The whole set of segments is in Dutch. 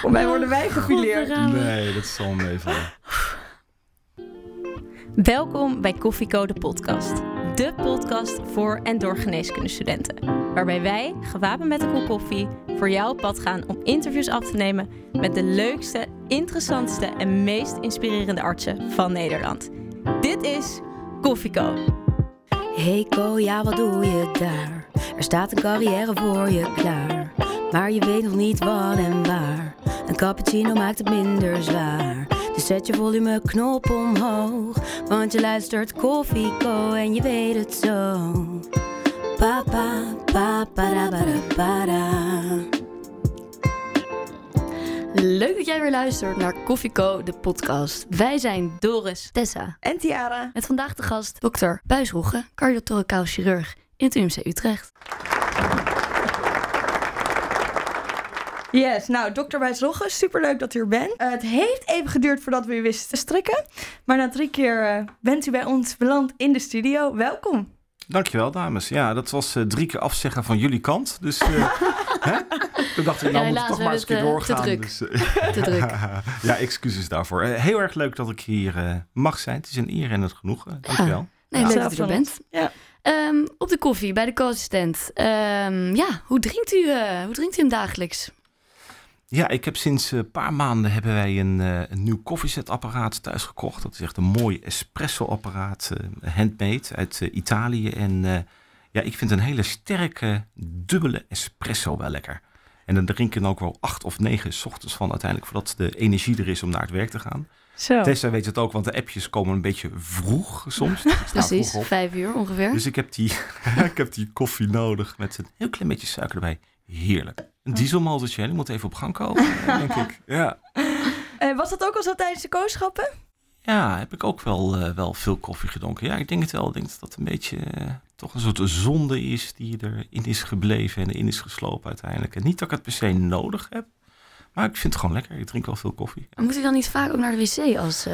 Voor mij worden wij gefileerd. Nee, dat zal meevallen. Welkom bij Koffieko de podcast. De podcast voor en door geneeskundestudenten. Waarbij wij, gewapend met een kop koffie, voor jou op pad gaan om interviews af te nemen met de leukste, interessantste en meest inspirerende artsen van Nederland. Dit is Koffieko. Hey Ko, ja wat doe je daar? Er staat een carrière voor je klaar. Maar je weet nog niet wat en waar. Een cappuccino maakt het minder zwaar. Dus zet je volumeknop omhoog. Want je luistert Koffie Co en je weet het zo. Pa pa pa para para para. Leuk dat jij weer luistert naar Koffieko, de podcast. Wij zijn Doris, Tessa. En Tiara. Met vandaag de gast dokter Buisroegen, cardiotoracaal chirurg in het UMC Utrecht. Yes, nou, dokter Wijsrogge, superleuk dat u er bent. Eh, het heeft even geduurd voordat we u wisten te strikken. Maar na drie keer eh, bent u bij ons beland in de studio. Welkom. Dankjewel, dames. Ja, dat was eh, drie keer afzeggen van jullie kant. Dus eh, hè? toen dacht ik, nou Ja, moet toch maar eens een keer doorgaan. te druk. Dus, eh, Te druk. ja, excuses daarvoor. Eh, heel erg leuk dat ik hier eh, mag zijn. Het is een eer en het genoegen. Dankjewel. Nee, Ja. leuk dat u er bent. Ja. Ehm, op de koffie bij de co-assistent. Ehm, ja, hoe drinkt, u, eh, hoe drinkt u hem dagelijks? Ja, ik heb sinds een paar maanden hebben wij een, eh, een nieuw koffiezetapparaat thuis gekocht. Dat is echt een mooi espresso-apparaat, eh, handmade uit eh, Italië. En eh, ja, ik vind een hele sterke, dubbele espresso wel lekker. En dan drink ik dan ook wel acht of negen 's ochtends van uiteindelijk, voordat de energie er is om naar het werk te gaan. Zo. Tessa weet het ook, want de appjes komen een beetje vroeg soms. Precies, vroeg vijf uur ongeveer. Dus ik heb, die, ik heb die koffie nodig met een heel klein beetje suiker erbij. Heerlijk. Een dieselmotortje, hè? die moet even op gang komen, denk ik. Ja. Eh, was dat ook al zo tijdens de kooschappen? Ja, heb ik ook wel, eh, wel veel koffie gedronken. Ja, ik denk het wel. Ik denk dat dat een beetje eh, toch een soort zonde is die erin is gebleven en erin is geslopen uiteindelijk. En niet dat ik het per se nodig heb, maar ik vind het gewoon lekker. Ik drink wel veel koffie. Moet u dan niet vaak ook naar de wc als,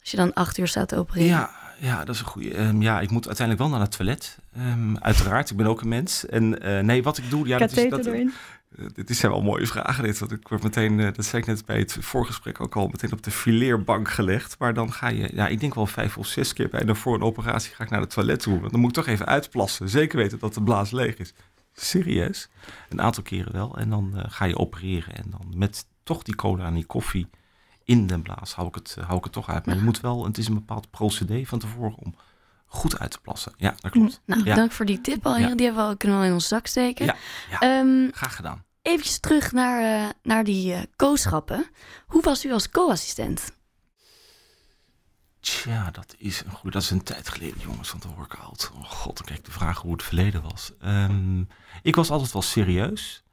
als je dan acht uur staat te opereren? Ja, ja, dat is een goede. Ehm, ja, ik moet uiteindelijk wel naar het toilet. Ehm, uiteraard, ik ben ook een mens. En nee, wat ik doe, ja, dat is, dat, erin. Eh, dit zijn wel mooie vragen. Dit, want ik word meteen, eh, dat zei ik net bij het voorgesprek ook al, meteen op de fileerbank gelegd. Maar dan ga je, ja, ik denk wel vijf of zes keer bijna voor een operatie ga ik naar het toilet toe. Want dan moet ik toch even uitplassen. Zeker weten dat de blaas leeg is. Serieus. Een aantal keren wel. En dan eh, ga je opereren. En dan met toch die cola en die koffie in de blaas hou ik het, hou ik het toch uit. Maar je moet wel, het is een bepaald procedé van tevoren om goed uit te plassen. Ja, dat klopt. Nou, Ja. dank voor die tip al. Ja. Die hebben we al, kunnen we al in ons zak steken. Ja, ja. Ehm, Graag gedaan. Eventjes terug naar, eh, naar die eh kooschappen. Hoe was u als co-assistent? Tja, dat is een. Dat is een tijd geleden, jongens, van de workout. Oh god, dan kijk ik de vraag hoe het verleden was. Ehm, ik was altijd wel serieus.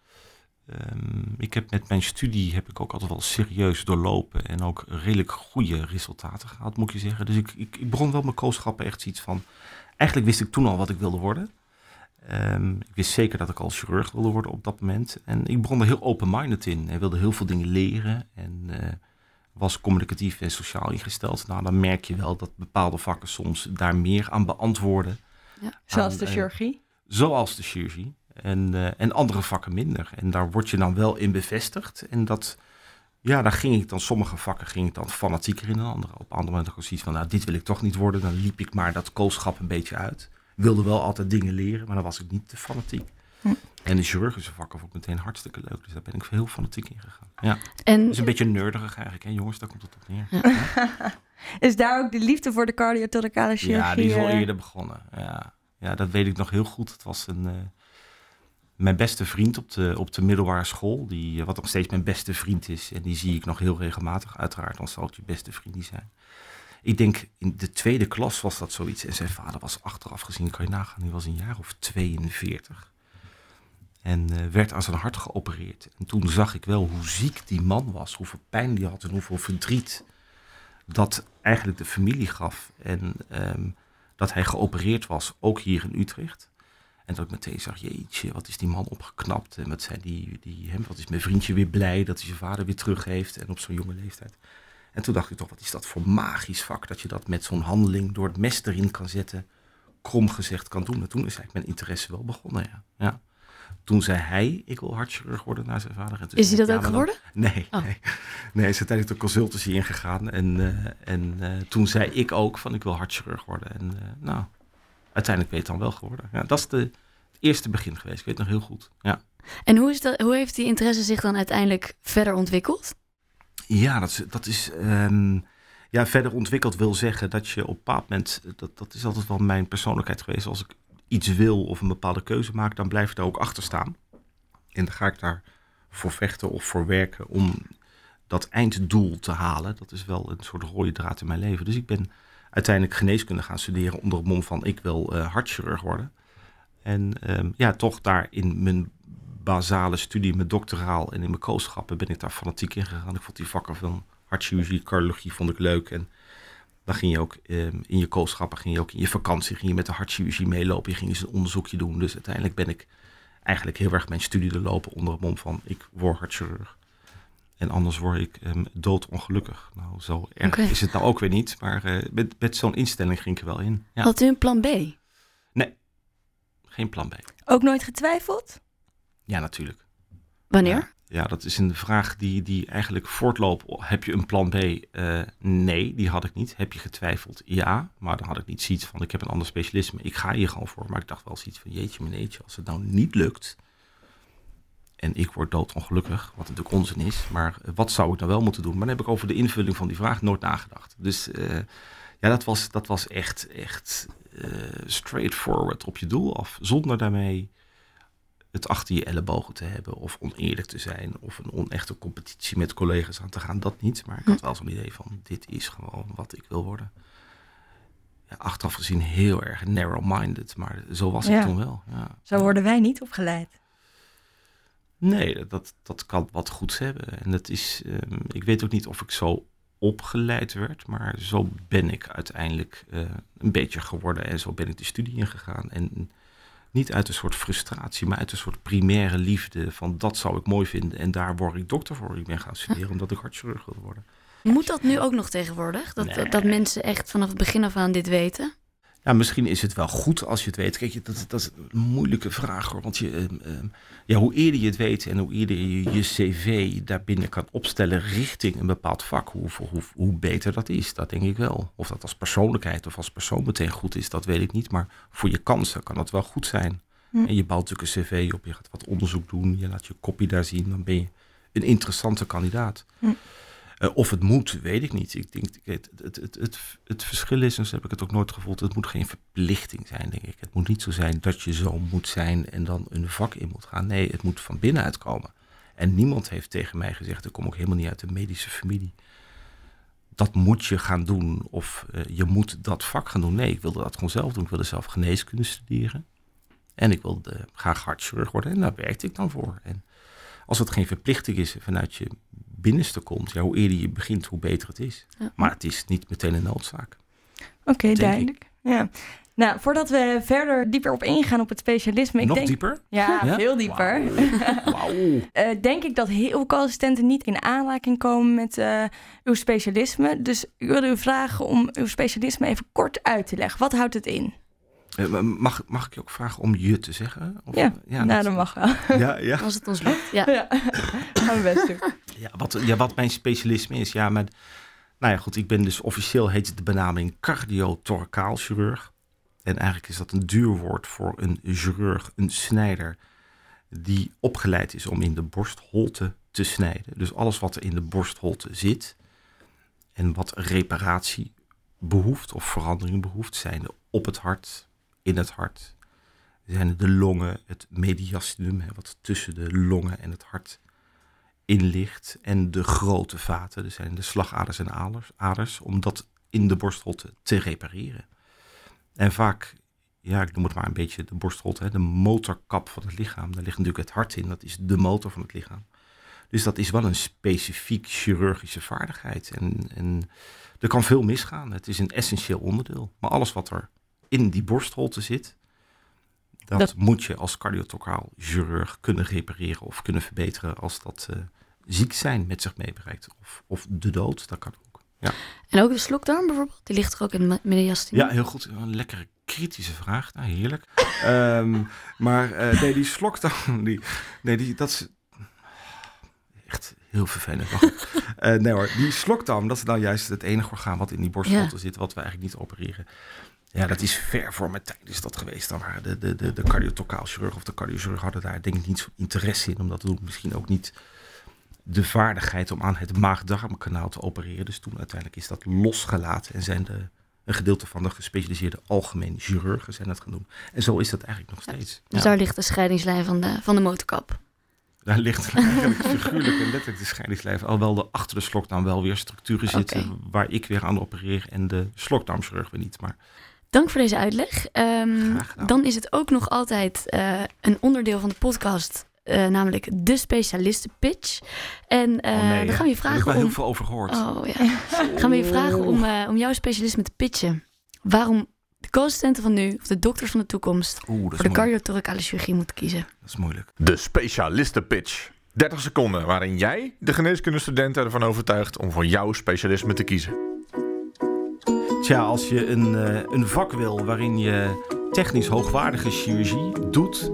Ehm, ik heb met mijn studie heb ik ook altijd wel serieus doorlopen en ook redelijk goede resultaten gehad, moet je zeggen. Dus ik, ik, ik begon wel mijn kooschappen echt iets van. Eigenlijk wist ik toen al wat ik wilde worden. Ehm, ik wist zeker dat ik al chirurg wilde worden op dat moment. En ik begon er heel open-minded in en wilde heel veel dingen leren. En eh, was communicatief en sociaal ingesteld. Nou, dan merk je wel dat bepaalde vakken soms daar meer aan beantwoorden. Zoals aan, de eh, chirurgie. Zoals de chirurgie. En, eh, en andere vakken minder. En daar word je dan wel in bevestigd. En dat, ja, daar ging ik dan, sommige vakken ging ik dan fanatieker in dan andere. Op andere momenten had ik zoiets van, nou, dit wil ik toch niet worden. Dan liep ik maar dat koolschap een beetje uit. Wilde wel altijd dingen leren, maar dan was ik niet te fanatiek. Hm. En de chirurgische vakken vond ik meteen hartstikke leuk. Dus daar ben ik heel fanatiek in gegaan. Ja, En is een beetje nerdig eigenlijk, hè jongens? Daar komt het op neer. Is daar ook de liefde voor de cardiothoracale chirurgie? Ja, die is al eh, eerder begonnen. Ja. ja, dat weet ik nog heel goed. Het was een, eh, mijn beste vriend op de, op de middelbare school, die, eh, wat nog steeds mijn beste vriend is. En die zie ik nog heel regelmatig. Uiteraard, dan zal het je beste vriend niet zijn. Ik denk in de tweede klas was dat zoiets. En zijn vader was achteraf gezien, kan je nagaan, die was een jaar of 42. En eh, werd aan zijn hart geopereerd. En toen zag ik wel hoe ziek die man was, hoeveel pijn die had en hoeveel verdriet dat eigenlijk de familie gaf. En ehm, dat hij geopereerd was, ook hier in Utrecht. En dat ik meteen zag, jeetje, wat is die man opgeknapt. En wat, zei die, die, hem, wat is mijn vriendje weer blij dat hij zijn vader weer terug heeft. En op zo'n jonge leeftijd. En toen dacht ik toch, wat is dat voor magisch vak. Dat je dat met zo'n handeling door het mes erin kan zetten. Krom gezegd kan doen. En toen is eigenlijk mijn interesse wel begonnen, ja. ja. Toen zei hij, ik wil hartchirurg worden naar zijn vader. En toen Is hij dat ook geworden? Nee, Oh. nee. nee, is uiteindelijk de consultancy ingegaan. En, eh, en eh, toen zei ik ook van, ik wil hartchirurg worden. En eh, nou, uiteindelijk ben je het dan wel geworden. Ja, dat is de, het eerste begin geweest. Ik weet het nog heel goed. Ja. En hoe, is dat, hoe heeft die interesse zich dan uiteindelijk verder ontwikkeld? Ja, dat is, dat is ehm, ja, verder ontwikkeld wil zeggen dat je op een bepaald moment, dat, dat is altijd wel mijn persoonlijkheid geweest. Als ik iets wil of een bepaalde keuze maak, dan blijf ik daar ook achter staan. En dan ga ik daar voor vechten of voor werken om dat einddoel te halen. Dat is wel een soort rode draad in mijn leven. Dus ik ben uiteindelijk geneeskunde gaan studeren onder het mom van ik wil eh, hartchirurg worden. En ehm, ja, toch daar in mijn basale studie, mijn doctoraal en in mijn kooschappen ben ik daar fanatiek in gegaan. Ik vond die vakken van hartchirurgie, cardiologie vond ik leuk. En dan ging je ook ehm, in je kooschappen, ging je ook in je vakantie, ging je met de hartchirurgie meelopen. Je ging eens een onderzoekje doen. Dus uiteindelijk ben ik eigenlijk heel erg mijn studie lopen onder het mom van ik word hartchirurg. En anders word ik ehm, doodongelukkig. Nou, zo erg is het nou ook weer niet. Maar eh, met, met zo'n instelling ging ik er wel in. Ja, Had u een plan B? geen plan B. Ook nooit getwijfeld? Ja, natuurlijk. Wanneer? Ja, ja, dat is een vraag die, die eigenlijk voortloopt. Heb je een plan B? Eh, nee, die had ik niet. Heb je getwijfeld? Ja, maar dan had ik niet zoiets van, ik heb een ander specialisme. Ik ga hier gewoon voor. Maar ik dacht wel zoiets van, jeetje meneetje, als het nou niet lukt... en ik word doodongelukkig, wat natuurlijk onzin is... maar eh, wat zou ik nou wel moeten doen? Maar dan heb ik over de invulling van die vraag nooit nagedacht. Dus eh, ja, dat was, dat was echt, echt eh, straightforward op je doel af. Zonder daarmee het achter je ellebogen te hebben of oneerlijk te zijn of een onechte competitie met collega's aan te gaan. Dat niet, maar ik had wel zo'n idee van dit is gewoon wat ik wil worden. Ja, achteraf gezien heel erg narrow-minded, maar zo was Ja. ik toen wel. Ja. Zo worden wij niet opgeleid. Nee, dat, dat kan wat goeds hebben. En dat is, ehm, ik weet ook niet of ik zo opgeleid werd, maar zo ben ik uiteindelijk eh, een beetje geworden en zo ben ik de studie ingegaan. En niet uit een soort frustratie, maar uit een soort primaire liefde van dat zou ik mooi vinden en daar word ik dokter voor. Ik ben gaan studeren omdat ik hartchirurg wil worden. Moet dat nu ook nog tegenwoordig? Dat, Nee. dat mensen echt vanaf het begin af aan dit weten? Ja, misschien is het wel goed als je het weet. Kijk, je, dat, dat is een moeilijke vraag hoor. Want je, ehm, ehm, ja, hoe eerder je het weet en hoe eerder je je cv daarbinnen kan opstellen richting een bepaald vak, hoe, hoe, hoe beter dat is. Dat denk ik wel. Of dat als persoonlijkheid of als persoon meteen goed is, dat weet ik niet. Maar voor je kansen kan dat wel goed zijn. Hm. En je bouwt natuurlijk een cv op, je gaat wat onderzoek doen, je laat je kopie daar zien, dan ben je een interessante kandidaat. Hm. Eh, of het moet, weet ik niet. Ik denk, het, het, het, het, het verschil is, en zo heb ik het ook nooit gevoeld, het moet geen verplichting zijn, denk ik. Het moet niet zo zijn dat je zo moet zijn en dan een vak in moet gaan. Nee, het moet van binnenuit komen. En niemand heeft tegen mij gezegd, ik kom ook helemaal niet uit de medische familie. Dat moet je gaan doen of eh, je moet dat vak gaan doen. Nee, ik wilde dat gewoon zelf doen. Ik wilde zelf geneeskunde studeren. En ik wilde graag hartchirurg worden en daar werkte ik dan voor. En als het geen verplichting is vanuit je binnenste komt, ja, hoe eerder je begint, hoe beter het is. Ja. Maar het is niet meteen een noodzaak. Oké, duidelijk. Ja. Nou, voordat we verder dieper op ingaan op het specialisme, ik Nog denk, dieper? ja, Ja? veel dieper. Wauw. Eh, denk ik dat heel veel co-assistenten niet in aanraking komen met eh, uw specialisme. Dus ik wilde u vragen om uw specialisme even kort uit te leggen. Wat houdt het in? Eh, mag, mag ik je ook vragen om je te zeggen? Of- Ja, ja nou, dat mag wel. Ja, ja. Als het ons lukt. Ja. ja, gaan we best doen. Ja, wat, ja, wat mijn specialisme is. Ja, maar, nou ja, goed, ik ben dus officieel heet het de benaming cardiotoracaal chirurg. En eigenlijk is dat een duur woord voor een chirurg, een snijder, die opgeleid is om in de borstholte te snijden. Dus alles wat er in de borstholte zit en wat reparatie behoeft of verandering behoeft, zijn op het hart, in het hart, zijn de longen, het mediastinum, wat tussen de longen en het hart in ligt. En de grote vaten, dus zijn de slagaders en aders, aders, om dat in de borstholte te repareren. En vaak, ja, ik noem het maar een beetje de borstholte, de motorkap van het lichaam. Daar ligt natuurlijk het hart in, dat is de motor van het lichaam. Dus dat is wel een specifiek chirurgische vaardigheid. En, en er kan veel misgaan. Het is een essentieel onderdeel. Maar alles wat er in die borstholte zit, dat, Dat- moet je als cardiotoraal chirurg kunnen repareren of kunnen verbeteren als dat eh, ziek zijn met zich meebrengt. Of, of de dood, dat kan ook. Ja. En ook de slokdarm bijvoorbeeld, die ligt er ook in de mediastine. Ja, heel goed. Een lekkere kritische vraag. Nou, heerlijk. Ehm, maar eh, nee, die slokdarm, die, nee, die, dat is echt heel vervelend. Eh, nee hoor, die slokdarm, dat is nou juist het enige orgaan wat in die borstvolte zit, wat we eigenlijk niet opereren. Ja, dat is ver voor mijn tijd is dat geweest. Dan waren de, de, de, de cardiotokaalchirurg of de cardiochirurg hadden daar denk ik niet zo interesse in om dat te doen. Misschien ook niet de vaardigheid om aan het maag-darmkanaal te opereren. Dus toen uiteindelijk is dat losgelaten en zijn de, een gedeelte van de gespecialiseerde algemene chirurgen zijn dat gaan doen. En zo is dat eigenlijk nog steeds. Dus Ja. daar ligt de scheidingslijn van de, van de motorkap. Daar ligt eigenlijk figuurlijk en letterlijk de scheidingslijf. Alhoewel er achter de slokdarm wel weer structuren zitten waar ik weer aan opereer en de slokdarmchirurg weer niet. Maar Dank voor deze uitleg. Ehm, dan is het ook nog altijd eh, een onderdeel van de podcast, eh, namelijk de specialistenpitch. En eh, oh nee, dan gaan we je hè? Daar heb ik vragen wel om... heel veel over gehoord. Oh ja. gaan we je vragen om, om jouw specialisme te pitchen. Waarom de co-assistenten van nu, of de dokters van de toekomst, Oeh, voor de cardiothoracale chirurgie moeten kiezen. dat is moeilijk. De specialistenpitch. 30 seconden waarin jij de geneeskundestudenten ervan overtuigt om voor jouw specialisme te kiezen. Tja, als je een, eh, een vak wil waarin je technisch hoogwaardige chirurgie doet...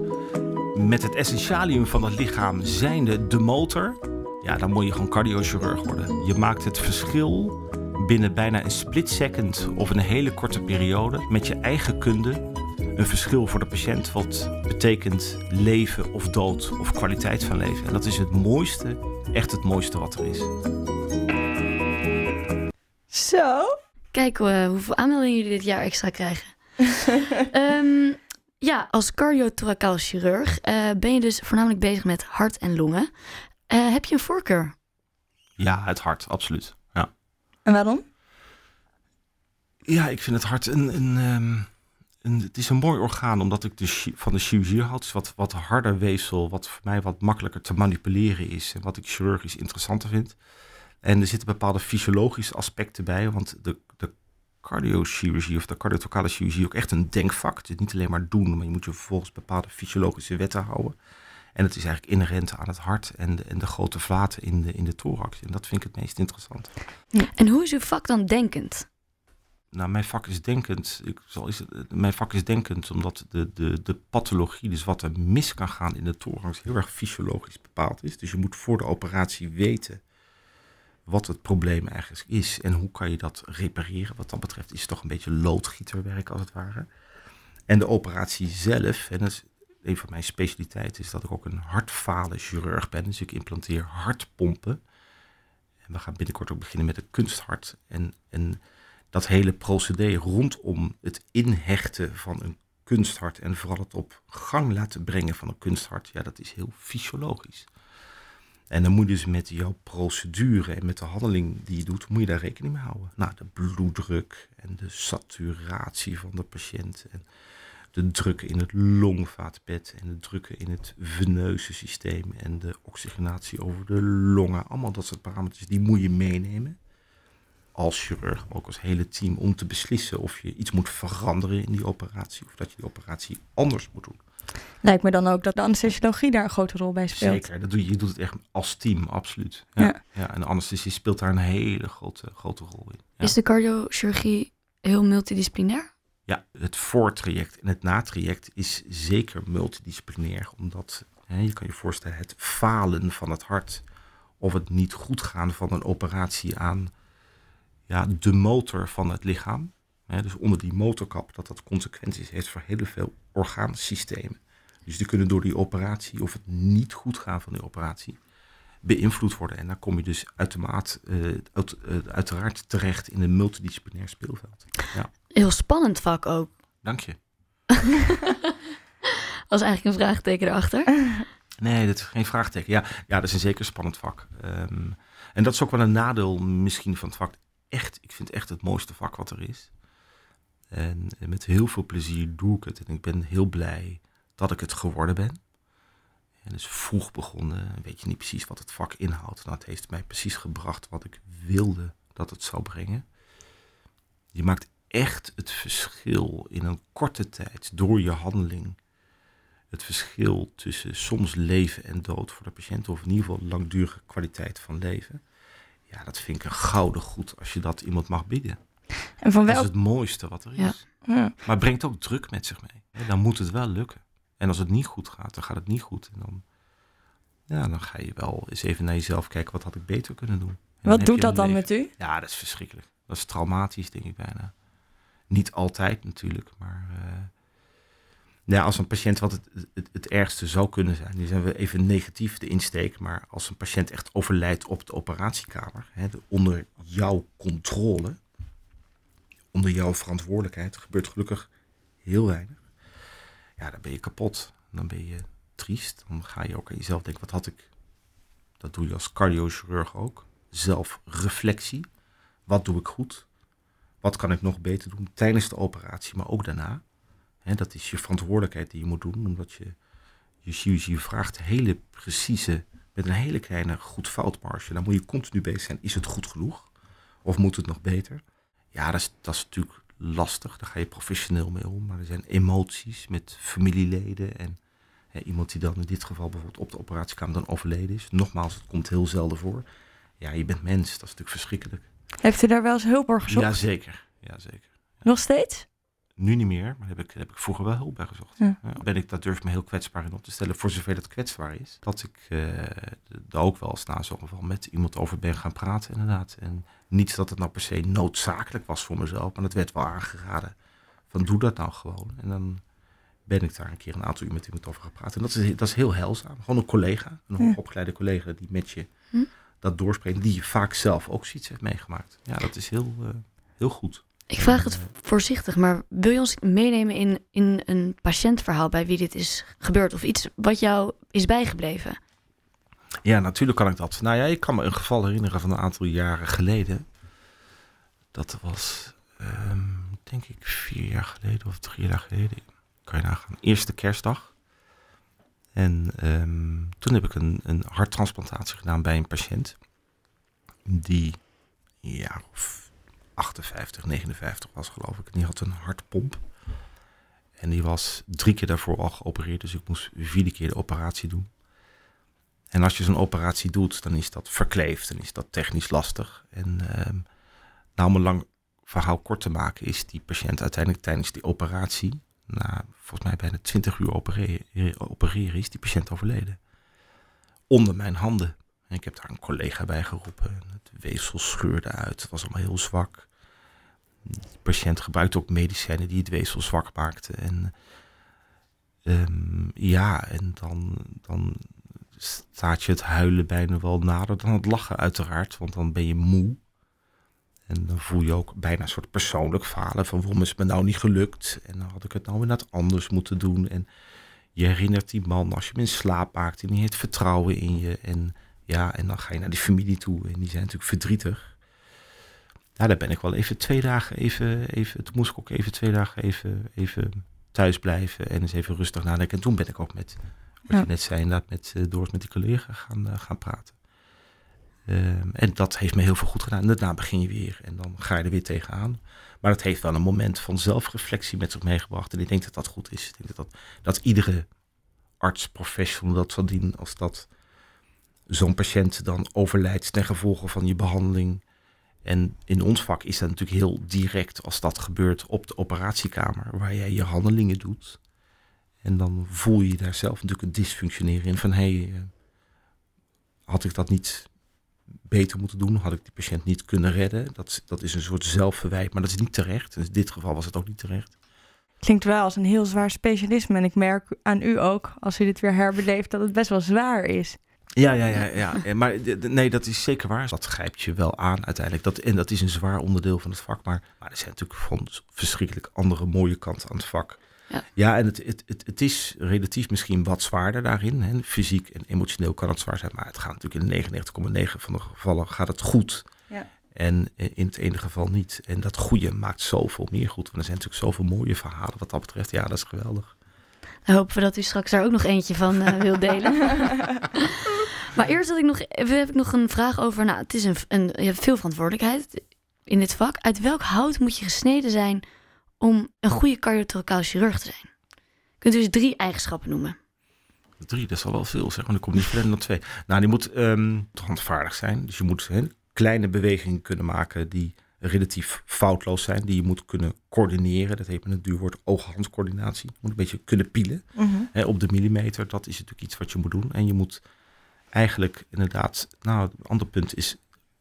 met het essentialium van het lichaam zijnde de motor... ja, dan moet je gewoon cardiochirurg worden. Je maakt het verschil binnen bijna een split second of een hele korte periode... met je eigen kunde een verschil voor de patiënt... wat betekent leven of dood of kwaliteit van leven. En dat is het mooiste, echt het mooiste wat er is. Zo. Kijk eh, hoeveel aanmeldingen jullie dit jaar extra krijgen. Ehm, ja, als cardiothoracaal chirurg eh, ben je dus voornamelijk bezig met hart en longen. Eh, heb je een voorkeur? Ja, het hart, absoluut. Ja. En waarom? Ja, ik vind het hart een, een, ehm, een, het is een mooi orgaan, omdat ik de, van de chirurgie had. Het is wat, wat harder weefsel, wat voor mij wat makkelijker te manipuleren is. En wat ik chirurgisch interessanter vind. En er zitten bepaalde fysiologische aspecten bij, want de, de cardiochirurgie of de cardiotokale chirurgie ook echt een denkvak. Het is niet alleen maar doen, maar je moet je vervolgens bepaalde fysiologische wetten houden. En het is eigenlijk inherent aan het hart en de, en de grote vaten in de, in de thorax. En dat vind ik het meest interessant. En hoe is uw vak dan denkend? Nou, mijn vak is denkend. Ik zal, is het, mijn vak is denkend omdat de, de, de pathologie, dus wat er mis kan gaan in de thorax, heel erg fysiologisch bepaald is. Dus je moet voor de operatie weten wat het probleem eigenlijk is en hoe kan je dat repareren. Wat dat betreft is het toch een beetje loodgieterwerk als het ware. En de operatie zelf, en dat is een van mijn specialiteiten, is dat ik ook een hartfalen chirurg ben. Dus ik implanteer hartpompen. En we gaan binnenkort ook beginnen met een kunsthart. En, en dat hele procedé rondom het inhechten van een kunsthart en vooral het op gang laten brengen van een kunsthart, ja, dat is heel fysiologisch. En dan moet je dus met jouw procedure en met de handeling die je doet, moet je daar rekening mee houden. Nou, de bloeddruk en de saturatie van de patiënt en de drukken in het longvaatbed en de drukken in het veneuze systeem en de oxygenatie over de longen. Allemaal dat soort parameters, die moet je meenemen als chirurg, maar ook als hele team, om te beslissen of je iets moet veranderen in die operatie of dat je die operatie anders moet doen. Lijkt me dan ook dat de anesthesiologie daar een grote rol bij speelt. Zeker, dat doe je, je doet het echt als team, absoluut. Ja, Ja. ja. en de anesthesie speelt daar een hele grote, grote rol in. Ja. Is de cardiochirurgie heel multidisciplinair? Ja, het voortraject en het natraject is zeker multidisciplinair, omdat hè, je kan je voorstellen het falen van het hart of het niet goed gaan van een operatie aan ja, de motor van het lichaam. Hè, dus onder die motorkap, dat dat consequenties heeft voor heel veel orgaansystemen. Dus die kunnen door die operatie of het niet goed gaan van die operatie beïnvloed worden. En dan kom je dus uitermaat, eh, uit- eh, uiteraard terecht in een multidisciplinair speelveld. Ja, Heel spannend vak ook. dank je. Dat is eigenlijk een vraagteken erachter. Nee, dat is geen vraagteken. Ja, ja dat is een zeker spannend vak. Ehm, en dat is ook wel een nadeel misschien van het vak. Echt, ik vind het echt het mooiste vak wat er is. En, met heel veel plezier doe ik het. En ik ben heel blij dat ik het geworden ben. En dus vroeg begonnen, weet je niet precies wat het vak inhoudt. Nou, het heeft mij precies gebracht wat ik wilde dat het zou brengen. Je maakt echt het verschil in een korte tijd door je handeling het verschil tussen soms leven en dood voor de patiënt, of in ieder geval langdurige kwaliteit van leven. Ja, dat vind ik een gouden goed als je dat iemand mag bieden. En van Dat is het mooiste wat er is. Ja. Ja. Maar het brengt ook druk met zich mee. Dan moet het wel lukken. En als het niet goed gaat, dan gaat het niet goed. En dan, ja, dan ga je wel eens even naar jezelf kijken, wat had ik beter kunnen doen? En Wat doet dat dan leven. met u? Ja, dat is verschrikkelijk. Dat is traumatisch, denk ik bijna. Niet altijd natuurlijk, maar... eh, ja, als een patiënt, wat het, het, het ergste zou kunnen zijn, nu zijn we even negatief de insteek, maar als een patiënt echt overlijdt op de operatiekamer, hè, de- onder jouw controle, onder jouw verantwoordelijkheid, gebeurt gelukkig heel weinig. Ja, dan ben je kapot. Dan ben je triest. Dan ga je ook aan jezelf denken, wat had ik... Dat doe je als cardiochirurg ook. Zelfreflectie. Wat doe ik goed? Wat kan ik nog beter doen tijdens de operatie, maar ook daarna? Dat is je verantwoordelijkheid die je moet doen, omdat je je chirurgie vraagt hele precieze, met een hele kleine goed-fout marge. Dan moet je continu bezig zijn, is het goed genoeg? Of moet het nog beter? Ja, dat is, dat is natuurlijk lastig. Daar ga je professioneel mee om. Maar er zijn emoties met familieleden en hè, iemand die dan in dit geval bijvoorbeeld op de operatiekamer dan overleden is. Nogmaals, het komt heel zelden voor. Ja, je bent mens, dat is natuurlijk verschrikkelijk. Heeft u daar wel eens hulp voor gezocht? Jazeker, jazeker. Nog steeds? Nu niet meer, maar daar heb ik, heb ik vroeger wel hulp bij gezocht. Ja. Ja, ben ik, daar durf ik me heel kwetsbaar in op te stellen, voor zover dat kwetsbaar is. Dat ik eh, daar ook wel eens na zo'n geval met iemand over ben gaan praten, inderdaad. En niet dat het nou per se noodzakelijk was voor mezelf, maar het werd wel aangeraden. Van doe dat nou gewoon. En dan ben ik daar een keer een aantal uur met iemand over gaan praten. En dat is, dat is heel heilzaam. Gewoon een collega, een Ja. hoogopgeleide collega die met je Hm? dat doorspreekt, die je vaak zelf ook zoiets heeft meegemaakt. Ja, dat is heel, eh, heel goed. Ik vraag het voorzichtig, maar wil je ons meenemen in, in een patiëntverhaal bij wie dit is gebeurd? Of iets wat jou is bijgebleven? Ja, natuurlijk kan ik dat. Nou ja, ik kan me een geval herinneren van een aantal jaren geleden. Dat was, ehm, denk ik, vier jaar geleden of drie jaar geleden. Kan je nagaan. Eerste kerstdag. En ehm, toen heb ik een, een harttransplantatie gedaan bij een patiënt. Die, ja, 58, 59 was geloof ik. En die had een hartpomp. En die was drie keer daarvoor al geopereerd. Dus ik moest vierde keer de operatie doen. En als je zo'n operatie doet, dan is dat verkleefd. Dan is dat technisch lastig. En ehm, nou, om een lang verhaal kort te maken, is die patiënt uiteindelijk tijdens die operatie, na volgens mij bijna 20 uur opereren, opereren is die patiënt overleden. Onder mijn handen. En ik heb daar een collega bij geroepen. Het weefsel scheurde uit. Het was allemaal heel zwak. De patiënt gebruikte ook medicijnen die het weefsel zwak maakten. En ehm, ja, en dan, dan staat je het huilen bijna wel nader dan het lachen uiteraard. Want dan ben je moe. En dan voel je ook bijna een soort persoonlijk falen van waarom is het me nou niet gelukt? En dan had ik het nou weer net anders moeten doen. En je herinnert die man als je hem in slaap maakt en die heeft vertrouwen in je. En ja, en dan ga je naar die familie toe en die zijn natuurlijk verdrietig. Ja, daar ben ik wel even twee dagen even, even toen moest ik ook even twee dagen even, even thuis blijven en eens even rustig nadenken. En toen ben ik ook met, wat Ja. je net zei, inderdaad met uh, Doors, met die collega gaan, uh, gaan praten. Um, en dat heeft me heel veel goed gedaan. En daarna begin je weer en dan ga je er weer tegenaan. Maar het heeft wel een moment van zelfreflectie met zich meegebracht. En ik denk dat dat goed is. Ik denk dat, dat, dat iedere arts, professional dat zal dienen als dat zo'n patiënt dan overlijdt ten gevolge van je behandeling. En in ons vak is dat natuurlijk heel direct als dat gebeurt op de operatiekamer, waar jij je handelingen doet. En dan voel je daar zelf natuurlijk een dysfunctioneren in van hey, had ik dat niet beter moeten doen? Had ik die patiënt niet kunnen redden? Dat, dat is een soort zelfverwijt, maar dat is niet terecht. In dit geval was het ook niet terecht. Klinkt wel als een heel zwaar specialisme. En ik merk aan u ook, als u dit weer herbeleeft, dat het best wel zwaar is. Ja, ja, ja, ja. Maar nee, dat is zeker waar. Dat grijpt je wel aan uiteindelijk. Dat, en dat is een zwaar onderdeel van het vak. Maar, maar er zijn natuurlijk van verschrikkelijk andere mooie kanten aan het vak. Ja, ja en het, het, het, het is relatief misschien wat zwaarder daarin. Hè. Fysiek en emotioneel kan het zwaar zijn. Maar het gaat natuurlijk in 99,9 van de gevallen gaat het goed. Ja. En in het ene geval niet. En dat goede maakt zoveel meer goed. Want er zijn natuurlijk zoveel mooie verhalen wat dat betreft. Ja, dat is geweldig. Dan hopen we dat u straks daar ook nog eentje van uh, wil delen. maar eerst had ik nog, heb ik nog een vraag over. Nou, het is een, een, je hebt veel verantwoordelijkheid in dit vak. Uit welk hout moet je gesneden zijn om een goede cardiotoracaal chirurg te zijn? Kunt u dus drie eigenschappen noemen? Drie, dat is al wel veel, zeg maar. Er komt niet verder dan twee. Nou, die moet um, handvaardig zijn. Dus je moet hè, kleine bewegingen kunnen maken die relatief foutloos zijn, die je moet kunnen coördineren. Dat heet met een duur woord oog-handcoördinatie. Je moet een beetje kunnen pielen Mhm. hè, op de millimeter. Dat is natuurlijk iets wat je moet doen. En je moet eigenlijk inderdaad, nou, het andere punt is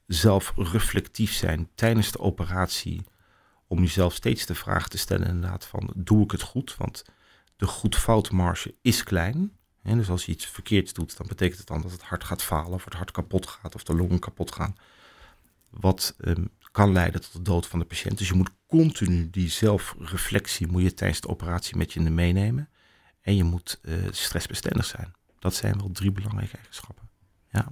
zelf reflectief zijn tijdens de operatie. Om jezelf steeds de vraag te stellen inderdaad van, doe ik het goed? Want de goed-foutmarge is klein. Hè, dus als je iets verkeerds doet, dan betekent het dan dat het hart gaat falen, of het hart kapot gaat, of de longen kapot gaan. Wat ehm, kan leiden tot de dood van de patiënt. Dus je moet continu die zelfreflectie moet je tijdens de operatie met je meenemen. En je moet eh, stressbestendig zijn. Dat zijn wel drie belangrijke eigenschappen. Ja,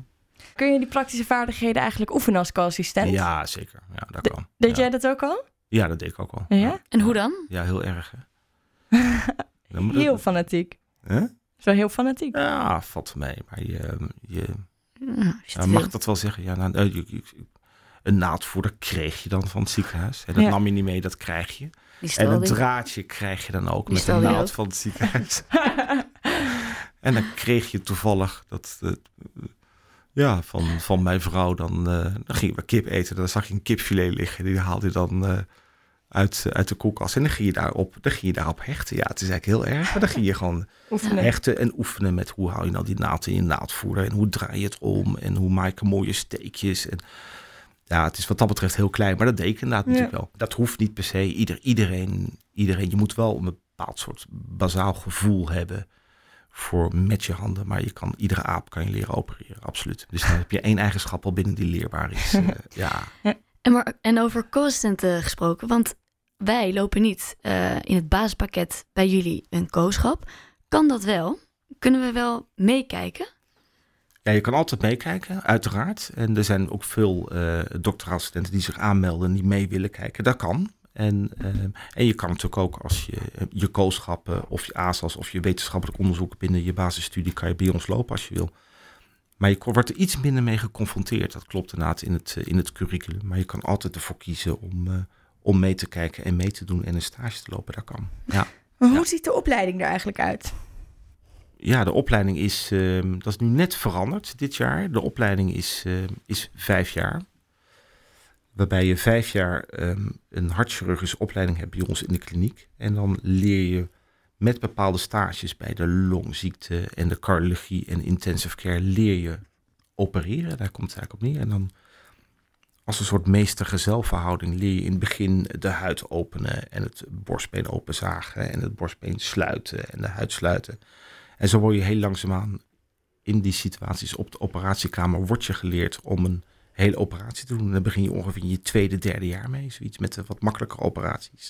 Kun je die praktische vaardigheden eigenlijk oefenen als co-assistent? ja zeker. Ja, dat kan. Deed ja. jij dat ook al? ja, dat deed ik ook al. Ja? En hoe dan? Ja, heel erg. Hè? Heel fanatiek. Hè? Zo heel fanatiek. Ja, valt mee. Maar je, je, Nou, als je Ja, te mag ik dat wel zeggen? Ja, nou, eh, je- je- een naadvoerder kreeg je dan van het ziekenhuis. En dat Ja. nam je niet mee, dat krijg je. En een draadje krijg je dan ook Die met een naald ook. van het ziekenhuis. en dan kreeg je toevallig dat... eh, ja, van, van mijn vrouw dan, eh, dan gingen we kip eten. Dan zag je een kipfilet liggen. Die haalde je dan eh, uit, uit de koelkast. En dan ging, je daarop, dan ging je daarop hechten. Ja, het is eigenlijk heel erg. Maar dan ging je gewoon Oefenen. hechten en oefenen met hoe hou je nou die naald in je naaldvoerder en hoe draai je het om en hoe maak je mooie steekjes. En ja, het is wat dat betreft heel klein, maar dat deed ik inderdaad Ja. natuurlijk wel. Dat hoeft niet per se. Ieder, iedereen, iedereen, je moet wel een bepaald soort bazaal gevoel hebben voor met je handen, maar je kan iedere aap kan je leren opereren, absoluut. Dus dan heb je één eigenschap al binnen die leerbaar is. Eh, ja, En, maar, en over co-assistenten gesproken, want wij lopen niet eh, in het basispakket bij jullie een co-schap. Kan dat wel? Kunnen we wel meekijken? Ja, je kan altijd meekijken, uiteraard. En er zijn ook veel doctoraalstudenten die zich aanmelden en die mee willen kijken. Dat kan. En, eh, en je kan natuurlijk ook als je eh, je kooschappen of je ASAS of je wetenschappelijk onderzoek binnen je basisstudie kan je bij ons lopen als je wil. Maar je wordt er iets minder mee geconfronteerd. Dat klopt inderdaad in het, in het curriculum. Maar je kan altijd ervoor kiezen om, om mee te kijken en mee te doen en een stage te lopen. Dat kan. Ja. Maar hoe Ja. ziet de opleiding er eigenlijk uit? Ja, de opleiding is, ehm, dat is nu net veranderd dit jaar. De opleiding is, ehm, is vijf jaar. Waarbij je vijf jaar ehm, een hartchirurgische opleiding hebt bij ons in de kliniek. En dan leer je met bepaalde stages bij de longziekte en de cardiologie en intensive care leer je opereren. Daar komt het eigenlijk op neer. En dan als een soort meester-gezelverhouding leer je in het begin de huid openen en het borstbeen openzagen en het borstbeen sluiten en de huid sluiten. En zo word je heel langzaamaan in die situaties op de operatiekamer wordt je geleerd om een hele operatie te doen. En dan begin je ongeveer in je tweede, derde jaar mee. Zoiets met de wat makkelijkere operaties.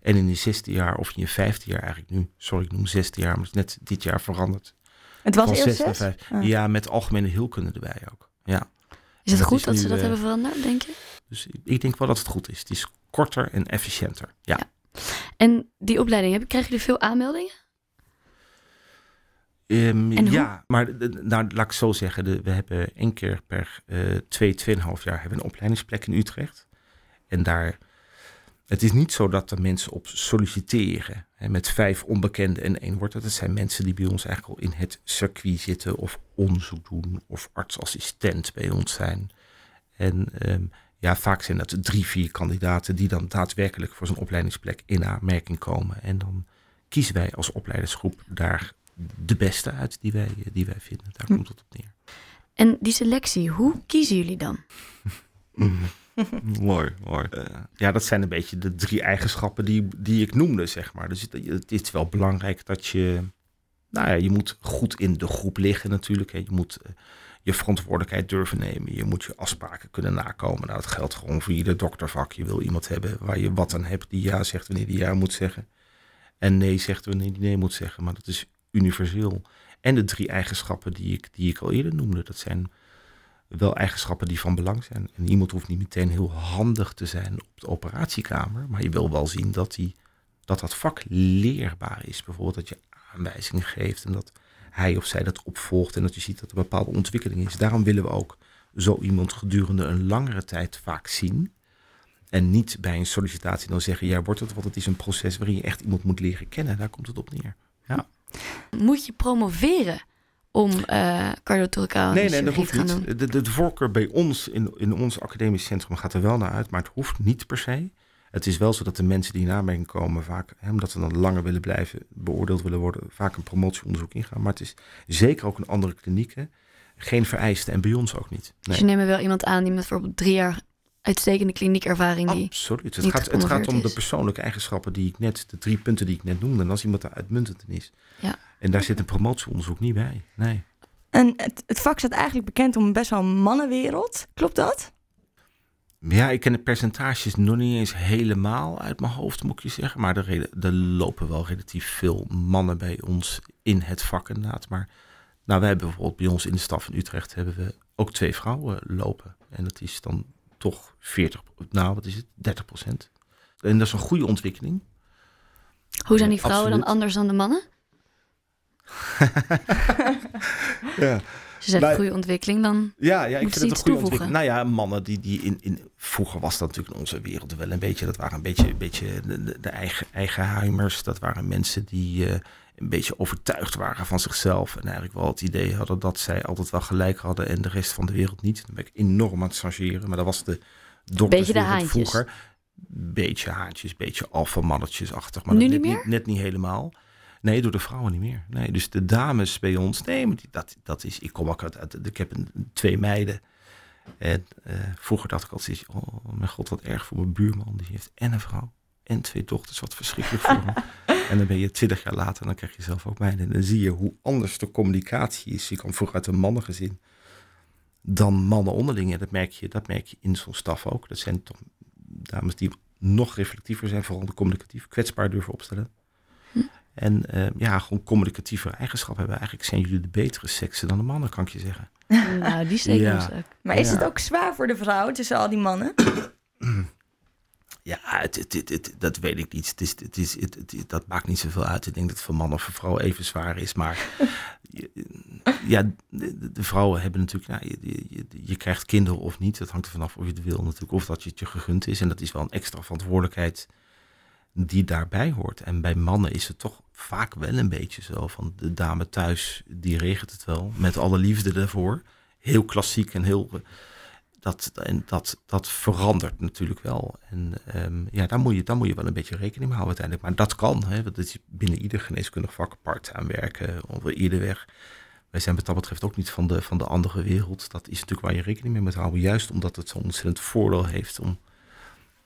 En in je zesde jaar of in je vijfde jaar eigenlijk nu, sorry ik noem zesde jaar, maar het is net dit jaar veranderd. Het was Van eerst zes vijf. Ah. Ja, met algemene heelkunde erbij ook. Ja. Is het dat goed is dat nu, ze dat eh, hebben veranderd, denk je? Dus ik denk wel dat het goed is. Het is korter en efficiënter. Ja. En die opleiding, heb- krijgen jullie veel aanmeldingen? Ehm, ja, maar nou, laat ik zo zeggen. de- we hebben één keer per eh twee, tweeënhalf jaar hebben we een opleidingsplek in Utrecht. En daar, het is niet zo dat er mensen op solliciteren. Hè, met vijf onbekenden en één wordt het. Het zijn mensen die bij ons eigenlijk al in het circuit zitten. Of onderzoek doen. Of artsassistent bij ons zijn. En ehm, ja, vaak zijn dat drie, vier kandidaten die dan daadwerkelijk voor zo'n opleidingsplek in aanmerking komen. En dan kiezen wij als opleidersgroep daar de beste uit die wij, die wij vinden. Daar Hm. komt het op neer. En die selectie, hoe kiezen jullie dan? mooi, mooi. Eh, ja, dat zijn een beetje de drie eigenschappen die, die ik noemde, zeg maar. Dus het, het is wel belangrijk dat je... Nou ja, je moet goed in de groep liggen natuurlijk. Hè. Je moet eh, je verantwoordelijkheid durven nemen. Je moet je afspraken kunnen nakomen. Nou, dat geldt gewoon voor ieder doktervak. Je wil iemand hebben waar je wat aan hebt. Die ja zegt wanneer die ja moet zeggen. En nee zegt wanneer die nee moet zeggen. Maar dat is universeel. En de drie eigenschappen die ik, die ik al eerder noemde. Dat zijn wel eigenschappen die van belang zijn. En iemand hoeft niet meteen heel handig te zijn op de operatiekamer. Maar je wil wel zien dat, die, dat dat vak leerbaar is. Bijvoorbeeld dat je aanwijzingen geeft en dat hij of zij dat opvolgt. En dat je ziet dat er een bepaalde ontwikkeling is. Daarom willen we ook zo iemand gedurende een langere tijd vaak zien. En niet bij een sollicitatie dan zeggen, ja wordt het, want het is een proces waarin je echt iemand moet leren kennen. Daar komt het op neer. Moet je promoveren om uh, cardiothoracale Nee, nee, dat chirurgie hoeft te gaan niet. doen? De, de, de voorkeur bij ons in, in ons academisch centrum gaat er wel naar uit, maar het hoeft niet per se. Het is wel zo dat de mensen die in aanmerking komen vaak, hè, omdat ze dan langer willen blijven, beoordeeld willen worden, vaak een promotieonderzoek ingaan. Maar het is zeker ook in andere klinieken geen vereiste en bij ons ook niet. Dus je neemt wel iemand aan die met bijvoorbeeld drie jaar uitstekende kliniekervaring die Absoluut. Het niet gaat, het gaat om de persoonlijke eigenschappen die ik net, de drie punten die ik net noemde. En als iemand daar uitmuntend in is. Ja. En daar zit een promotieonderzoek niet bij. Nee. En het, het vak staat eigenlijk bekend om best wel een mannenwereld. Klopt dat? Ja, ik ken de percentages nog niet eens helemaal uit mijn hoofd, moet ik je zeggen. Maar er, er lopen wel relatief veel mannen bij ons in het vak inderdaad. Maar nou, wij hebben bijvoorbeeld bij ons in de staf in Utrecht hebben we ook twee vrouwen lopen. En dat is dan toch 40, nou wat is het, 30 procent. En dat is een goede ontwikkeling. Hoe zijn die vrouwen dan anders dan de mannen? Ja. Ze zegt Nou, goede ontwikkeling, dan Ja, ja ik vind het een goede ontwikkeling. Nou ja, mannen die, die in, in... Vroeger was dat natuurlijk in onze wereld wel een beetje... Dat waren een beetje, een beetje de, de, de eigen, eigenheimers. Dat waren mensen die eh, een beetje overtuigd waren van zichzelf. En eigenlijk wel het idee hadden dat zij altijd wel gelijk hadden... en de rest van de wereld niet. Dan ben ik enorm aan het changeren. Maar dat was de dokterswereld vroeger. Beetje haantjes, beetje alfamannetjes-achtig. Maar Nu dat niet net, meer? net niet helemaal. Nee, door de vrouwen niet meer. Nee, dus de dames bij ons, nee, dat, dat is, ik kom ook uit, uit- ik heb een, twee meiden. En eh, vroeger dacht ik altijd, oh mijn god, wat erg voor mijn buurman. Die heeft en een vrouw en twee dochters, wat verschrikkelijk voor hem. En dan ben je twintig jaar later en dan krijg je zelf ook meiden. En dan zie je hoe anders de communicatie is. Je kwam vroeger uit een mannengezin dan mannen onderling. En dat merk je, dat merk je in zo'n staf ook. Dat zijn toch dames die nog reflectiever zijn, vooral de communicatief, kwetsbaar durven opstellen. En eh, ja, gewoon communicatieve eigenschappen hebben. Eigenlijk zijn jullie de betere seksen dan de mannen, kan ik je zeggen. nou, die Ja. ook. Maar is Ja. het ook zwaar voor de vrouw tussen al die mannen? Ja, het, het, het, dat weet ik niet. Het is, het is, dat maakt niet zoveel uit. Ik denk dat het voor man of voor vrouw even zwaar is. Maar ja, de, vrouwen hebben natuurlijk... Nou, je, je, je- je krijgt kinderen of niet. Dat hangt er vanaf of je het wil natuurlijk. Of dat je het je gegund is. En dat is wel een extra verantwoordelijkheid die daarbij hoort. En bij mannen is het toch vaak wel een beetje zo van... de dame thuis, die regelt het wel. Met alle liefde daarvoor. Heel klassiek en heel... dat, en dat, dat verandert natuurlijk wel. En ehm, ja, daar moet, je, daar moet je wel een beetje rekening mee houden uiteindelijk. Maar dat kan. Hè, want het is binnen ieder geneeskundig vak apart aan werken. Of ieder weg. Wij zijn wat dat betreft ook niet van de, van de andere wereld. Dat is natuurlijk waar je rekening mee moet houden. Juist omdat het zo'n ontzettend voordeel heeft om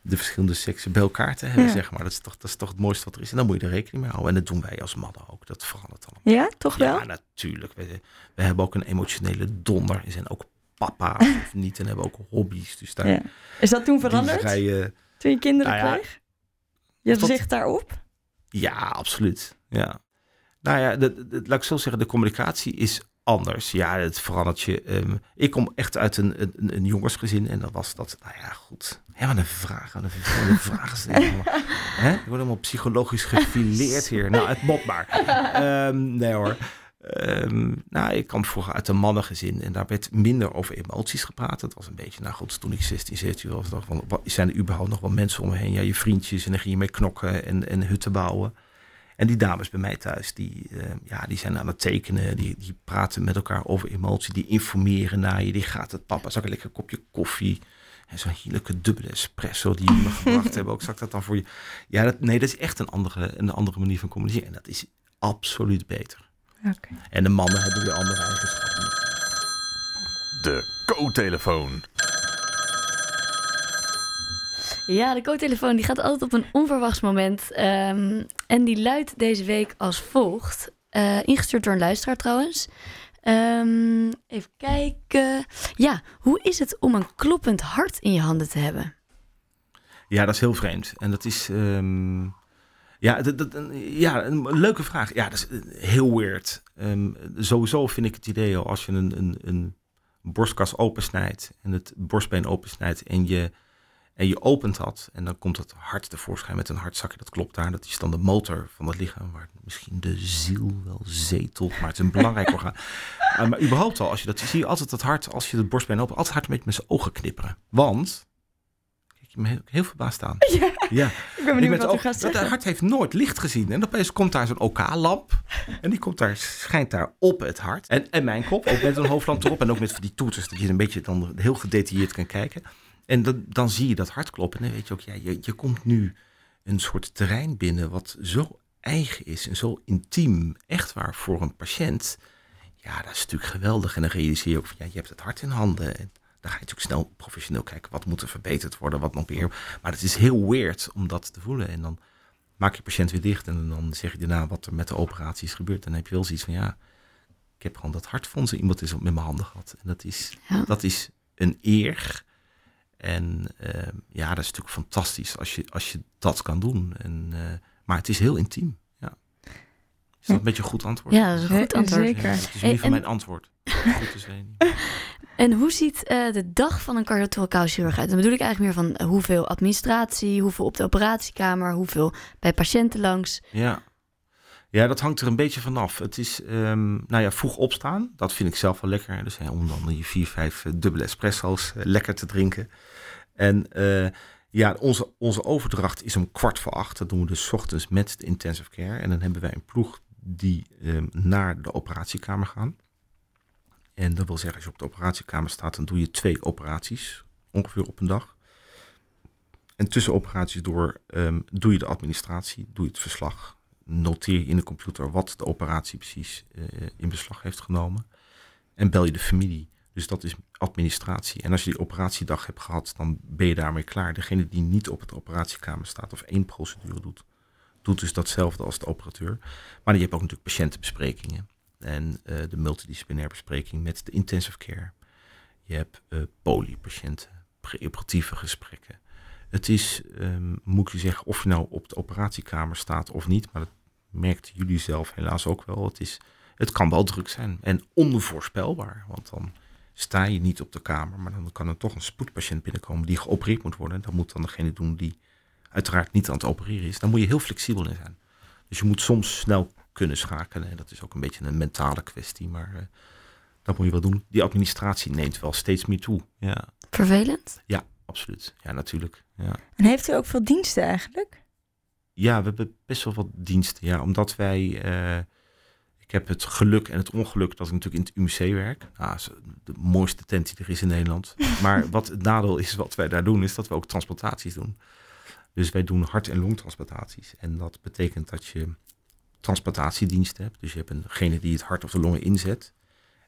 de verschillende seksen bij elkaar te hebben, Ja. zeg maar. Dat is, toch, dat is toch het mooiste wat er is. En dan moet je er rekening mee houden. En dat doen wij als mannen ook. Dat verandert allemaal. Ja, toch wel? Ja, natuurlijk. We, we hebben ook een emotionele donder. We zijn ook papa of niet. En hebben ook hobby's. Dus daar Ja. Is dat toen veranderd? vrije- Toen je kinderen Nou ja, kreeg? Je tot- zicht daarop? Ja, absoluut. Ja. Nou ja, de, de- laat ik zo zeggen, de communicatie is anders. Ja, het verandert je. Ehm, ik kom echt uit een, een, een jongensgezin en dan was dat, nou ja, goed. Hè, wat een vraag, wat een vraag. Hè? Ik word helemaal psychologisch gefileerd hier. Nou, het mot maar. Ehm, nee hoor. Ehm, nou, ik kwam vroeger uit een mannengezin en daar werd minder over emoties gepraat. Het was een beetje, nou goed, toen ik 16, 17 was, dacht van, wat, zijn er überhaupt nog wel mensen om me heen? Ja, je vriendjes en dan ging je mee knokken en, en hutten bouwen. En die dames bij mij thuis, die, eh, ja, die zijn aan het tekenen, die, die praten met elkaar over emotie, die informeren naar je, die gaat het papa, zak een lekker kopje koffie. En zo'n heerlijke dubbele espresso die me gebracht hebben, ook zag ik dat dan voor je. Ja, dat, nee, dat is echt een andere, een andere manier van communiceren. En dat is absoluut beter. Oké. En de mannen hebben weer andere eigenschappen. De co-telefoon. Ja, de co-telefoon die gaat altijd op een onverwachts moment. ehm, en die luidt deze week als volgt. Eh, ingestuurd door een luisteraar trouwens. Ehm, even kijken. Ja, hoe is het om een kloppend hart in je handen te hebben? Ja, dat is heel vreemd. En dat is. ehm, ja, dat, dat, ja, een leuke vraag. Ja, dat is eh, heel weird. Ehm, sowieso vind ik het idee al als je een, een, een borstkas opensnijdt en het borstbeen opensnijdt en je, en je opent dat en dan komt het hart tevoorschijn met een hartzakje. Dat klopt daar. Dat is dan de motor van het lichaam waar misschien de ziel wel zetelt, maar het is een belangrijk orgaan. Uh, maar überhaupt al, als je dat zie je altijd het hart, als je het borstbeen opent, altijd hard een beetje met zijn ogen knipperen. Want je me heel, heel verbaasd aan. Ja, Ja, ik ben benieuwd ben wat u ook- gaat dat zeggen. hart heeft nooit licht gezien. En opeens komt daar zo'n OK-lamp. En die komt daar, schijnt daar op het hart. En, en mijn kop, ook met een hoofdlamp erop. En ook met van die toeters, dat je een beetje dan heel gedetailleerd kan kijken. En dan, dan zie je dat hart kloppen. En dan weet je ook, ja, je, je komt nu een soort terrein binnen wat zo eigen is en zo intiem. Echt waar, voor een patiënt. Ja, dat is natuurlijk geweldig. En dan realiseer je ook van, ja, je hebt het hart in handen. En dan ga je natuurlijk snel professioneel kijken, wat moet er verbeterd worden, wat nog meer. Maar het is heel weird om dat te voelen. En dan maak je patiënt weer dicht en dan zeg je daarna wat er met de operatie is gebeurd. Dan heb je wel zoiets van, ja, ik heb gewoon dat hart van zo iemand is op met mijn handen gehad. En dat is, Ja. dat is een eer. En eh, ja, dat is natuurlijk fantastisch als je, als je dat kan doen. En, eh, maar het is heel intiem. Is dat een beetje een goed antwoord? Ja, dat is een goed antwoord. zeker. Ja, het is Hey, niet van mijn antwoord. Goed te zijn. En hoe ziet eh, de dag van een cardiothoracaal chirurg uit? Dan bedoel ik eigenlijk meer van eh, hoeveel administratie, hoeveel op de operatiekamer, hoeveel bij patiënten langs. Ja. ja, dat hangt er een beetje vanaf. Het is, ehm, nou ja, vroeg opstaan. Dat vind ik zelf wel lekker. Dus hè, om dan die vier, vijf eh, dubbele espresso's lekker te drinken. En eh, ja, onze, onze overdracht is om kwart voor acht. Dat doen we dus 's ochtends met de intensive care. En dan hebben wij een ploeg die ehm, naar de operatiekamer gaan. En dat wil zeggen, als je op de operatiekamer staat, dan doe je twee operaties ongeveer op een dag. En tussen operaties door ehm, doe je de administratie, doe je het verslag. Noteer je in de computer wat de operatie precies eh, in beslag heeft genomen. En bel je de familie. Dus dat is administratie. En als je die operatiedag hebt gehad, dan ben je daarmee klaar. Degene die niet op het operatiekamer staat of één procedure doet, doet dus datzelfde als de operateur. Maar je hebt ook natuurlijk patiëntenbesprekingen. En eh, de multidisciplinaire bespreking met de intensive care. Je hebt eh polypatiënten, preoperatieve gesprekken. Het is, ehm, moet je zeggen, of je nou op de operatiekamer staat of niet, maar dat merkten jullie zelf helaas ook wel. Het, is, het kan wel druk zijn en onvoorspelbaar, want dan sta je niet op de kamer, maar dan kan er toch een spoedpatiënt binnenkomen die geopereerd moet worden. Dat moet dan degene doen die uiteraard niet aan het opereren is. Daar moet je heel flexibel in zijn. Dus je moet soms snel kunnen schakelen. En dat is ook een beetje een mentale kwestie, maar eh, dat moet je wel doen. Die administratie neemt wel steeds meer toe. Ja, Vervelend? absoluut. Ja, natuurlijk. Ja. En heeft u ook veel diensten eigenlijk? Ja, we hebben best wel wat diensten. Ja, omdat wij. eh, ik heb het geluk en het ongeluk dat ik natuurlijk in het UMC werk. Nou, de mooiste tent die er is in Nederland. Maar wat het nadeel is, wat wij daar doen, is dat we ook transplantaties doen. Dus wij doen hart- en longtransplantaties. En dat betekent dat je transplantatiediensten hebt. Dus je hebt eengene die het hart of de longen inzet.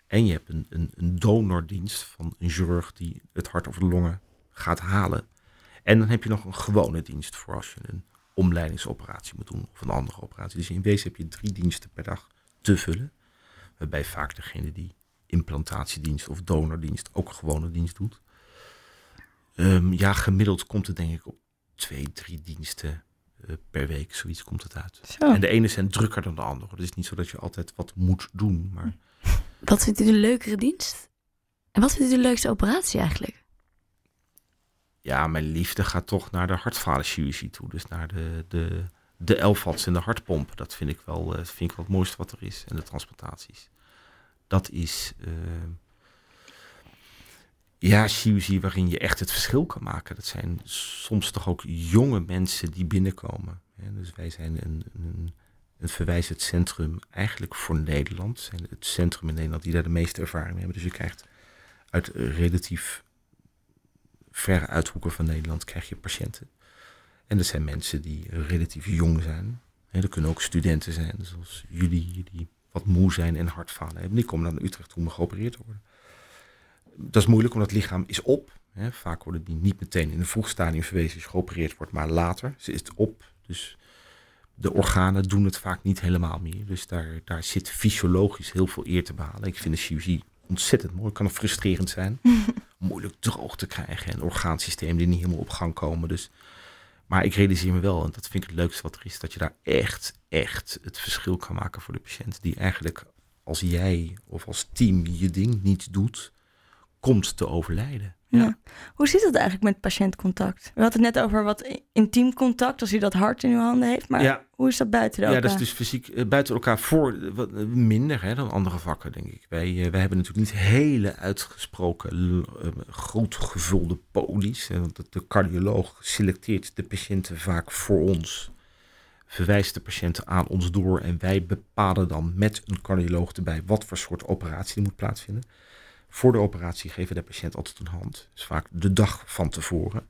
En je hebt een, een, een donordienst van een chirurg die het hart of de longen gaat halen. En dan heb je nog een gewone dienst voor als je een omleidingsoperatie moet doen of een andere operatie. Dus in wezen heb je drie diensten per dag te vullen. Waarbij vaak degene die implantatiedienst of donordienst ook een gewone dienst doet. Ehm, ja, gemiddeld komt het denk ik op twee, drie diensten eh, per week. Zoiets komt het uit. Zo. En de ene zijn drukker dan de andere. Het is niet zo dat je altijd wat moet doen. Maar Wat vindt u de leukere dienst? En wat vindt u de leukste operatie eigenlijk? ja, mijn liefde gaat toch naar de hartfalenchirurgie toe. Dus naar de, de, de LVADs en de hartpomp. Dat vind ik wel, eh, vind ik wel het mooiste wat er is. En de transplantaties. Dat is eh, ja, chirurgie waarin je echt het verschil kan maken. Dat zijn soms toch ook jonge mensen die binnenkomen. Dus wij zijn een, een, een verwijzend centrum eigenlijk voor Nederland. Zijn het centrum in Nederland die daar de meeste ervaring mee hebben. Dus je krijgt uit relatief verre uithoeken van Nederland krijg je patiënten. En dat zijn mensen die relatief jong zijn. En dat kunnen ook studenten zijn, zoals jullie, die wat moe zijn en hartfalen hebben. Die komen naar Utrecht om geopereerd te worden. Dat is moeilijk, omdat het lichaam is op. Hè. Vaak worden die niet meteen in een vroeg stadium verwezen als je geopereerd wordt, maar later. Ze is op, dus de organen doen het vaak niet helemaal meer. Dus daar, daar zit fysiologisch heel veel eer te behalen. Ik vind de chirurgie ontzettend mooi. Het kan ook frustrerend zijn. Moeilijk droog te krijgen. En orgaansysteem die niet helemaal op gang komen. Dus, maar ik realiseer me wel, en dat vind ik het leukste wat er is, dat je daar echt, echt het verschil kan maken voor de patiënt. Die eigenlijk als jij of als team je ding niet doet, komt te overlijden. Ja. Hoe zit het eigenlijk met patiëntcontact? We hadden het net over wat intiem contact, als u dat hart in uw handen heeft. Maar Ja. hoe is dat buiten de Ja, dat is elkaar? dus fysiek eh, buiten elkaar voor eh, wat, eh, minder hè, dan andere vakken, denk ik. Wij, wij hebben natuurlijk niet hele uitgesproken goed gevulde polies. hè, want de, de cardioloog selecteert de patiënten vaak voor ons. Verwijst de patiënten aan ons door en wij bepalen dan met een cardioloog erbij wat voor soort operatie er moet plaatsvinden. Voor de operatie geven de patiënt altijd een hand. Dus vaak de dag van tevoren.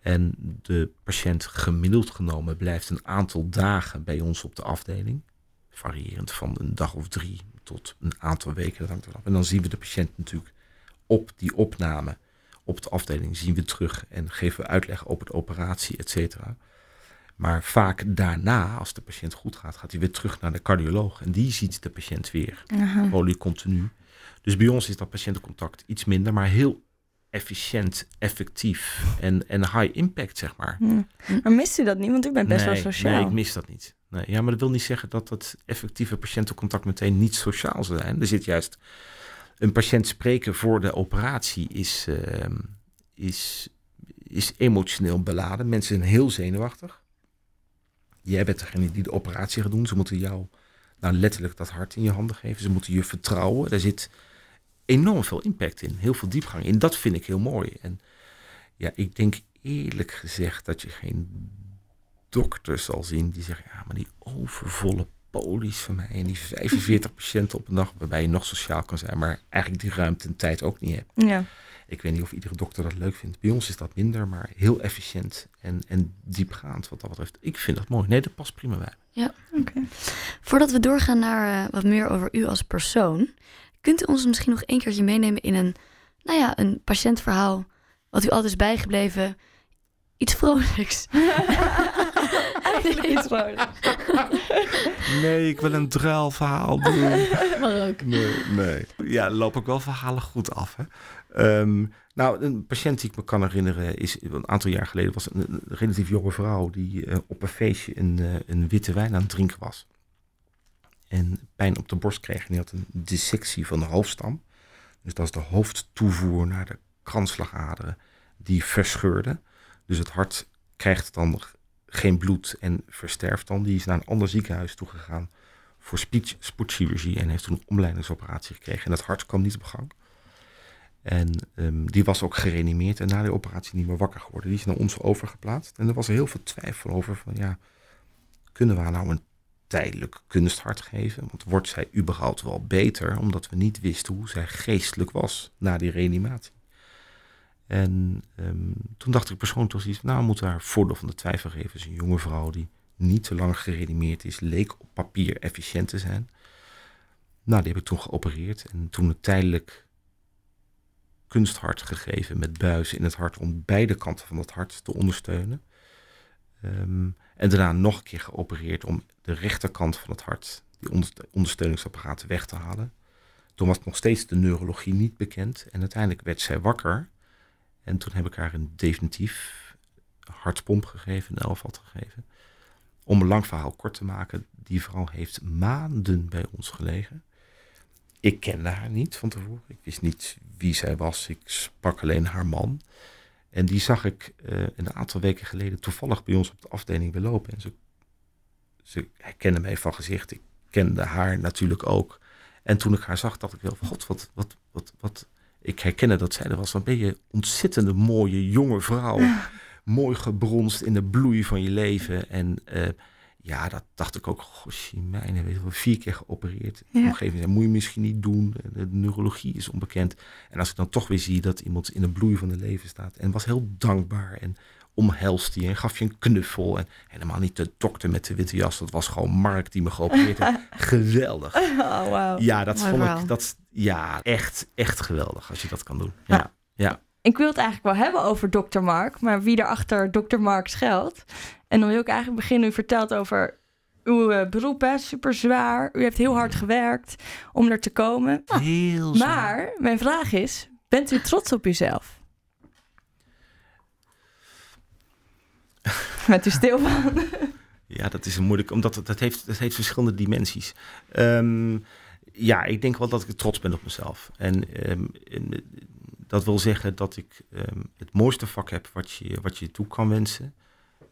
En de patiënt gemiddeld genomen blijft een aantal dagen bij ons op de afdeling. Variërend van een dag of drie tot een aantal weken. Dat hangt ervan af. En dan zien we de patiënt natuurlijk op die opname op de afdeling zien we terug en geven we uitleg over de operatie, et cetera. Maar vaak daarna, als de patiënt goed gaat, gaat hij weer terug naar de cardioloog. En die ziet de patiënt weer Aha. polycontinu. Dus bij ons is dat patiëntencontact iets minder, maar heel efficiënt, effectief en, en high impact, zeg maar. Hm. Maar mist u dat niet? Want u bent best nee, wel sociaal. Nee, ik mis dat niet. Nee, ja, maar dat wil niet zeggen dat het effectieve patiëntencontact meteen niet sociaal zou zijn. Er zit juist een patiënt spreken voor de operatie is, ehm, is, is emotioneel beladen. Mensen zijn heel zenuwachtig. Jij bent degene die de operatie gaat doen. Ze moeten jou nou, letterlijk dat hart in je handen geven. Ze moeten je vertrouwen. Daar zit enorm veel impact in. Heel veel diepgang in. Dat vind ik heel mooi. En ja, ik denk eerlijk gezegd dat je geen dokter zal zien die zeggen... ja, maar die overvolle polies van mij... en die 45 patiënten op een dag... waarbij je nog sociaal kan zijn... maar eigenlijk die ruimte en tijd ook niet hebt. Ja. Ik weet niet of iedere dokter dat leuk vindt. Bij ons is dat minder, maar heel efficiënt en, en diepgaand wat dat betreft. Ik vind dat mooi. Nee, dat past prima bij. Oké. Voordat we doorgaan naar eh, wat meer over u als persoon, kunt u ons misschien nog een keertje meenemen in een, nou ja, een patiëntverhaal wat u altijd is bijgebleven? Iets vrolijks. Eigenlijk iets vrolijks. Nee, ik wil een druilverhaal doen. Maar ook. Nee, nee. Ja, loop ik wel verhalen goed af. Hè? Ehm, nou, een patiënt die ik me kan herinneren is een aantal jaar geleden was een, een relatief jonge vrouw die eh, op een feestje een, eh, een witte wijn aan het drinken was. En pijn op de borst kreeg en die had een dissectie van de hoofdstam. Dus dat is de hoofdtoevoer naar de kransslagaderen die verscheurde. Dus het hart krijgt dan geen bloed en versterft dan. Die is naar een ander ziekenhuis toegegaan voor spoedchirurgie en heeft toen een omleidingsoperatie gekregen. En het hart kwam niet op gang. En ehm, die was ook gereanimeerd en na die operatie niet meer wakker geworden. Die is naar ons overgeplaatst. En er was heel veel twijfel over van ja, kunnen we nou een tijdelijk kunsthart geven? Want wordt zij überhaupt wel beter? Omdat we niet wisten hoe zij geestelijk was na die reanimatie. En ehm, toen dacht ik persoonlijk toch iets, nou we moeten haar voordeel van de twijfel geven. Is een jonge vrouw die niet te lang gereanimeerd is, leek op papier efficiënt te zijn. Nou, die heb ik toen geopereerd en toen een tijdelijk kunsthart gegeven met buizen in het hart om beide kanten van het hart te ondersteunen. Ehm, en daarna nog een keer geopereerd om de rechterkant van het hart, die onderste- ondersteuningsapparaten, weg te halen. Toen was nog steeds de neurologie niet bekend en uiteindelijk werd zij wakker. En toen heb ik haar een definitief hartpomp gegeven, een elfvat gegeven. Om een lang verhaal kort te maken, die vrouw heeft maanden bij ons gelegen. Ik kende haar niet van tevoren. Ik wist niet wie zij was. Ik sprak alleen haar man. En die zag ik eh, een aantal weken geleden toevallig bij ons op de afdeling weer lopen. En ze, ze herkende mij van gezicht. Ik kende haar natuurlijk ook. En toen ik haar zag, dacht ik wel van god, wat, wat, wat, wat. Ik herkende dat zij er was. Wat ben je ontzettende mooie jonge vrouw. Mooi gebronst in de bloei van je leven. En eh, ja, dat dacht ik ook. Gosje, mijne, weet je wel, vier keer geopereerd. Op een gegeven moment zei, moet je misschien niet doen. De neurologie is onbekend. En als ik dan toch weer zie dat iemand in de bloei van het leven staat. En was heel dankbaar. En omhelst die en gaf je een knuffel. En helemaal niet de dokter met de witte jas. Dat was gewoon Mark die me geopereerd heeft. Geweldig. Oh, wauw. Ja, dat Mooi vond ik dat, ja, echt, echt geweldig als je dat kan doen. Ja, ja. Ik wil het eigenlijk wel hebben over Dr. Mark, maar wie er achter Dr. Mark schuilt. En dan wil ik eigenlijk beginnen. U vertelt over uw eh, beroep, hè, super zwaar. U heeft heel hard gewerkt om er te komen. Heel zwaar. Maar mijn vraag is: bent u trots op uzelf? Met u stil van. Ja, dat is een moeilijk, omdat het, dat, heeft, dat heeft verschillende dimensies. Ehm, ja, ik denk wel dat ik trots ben op mezelf. En ehm, en, dat wil zeggen dat ik ehm, het mooiste vak heb wat je, wat je toe kan wensen.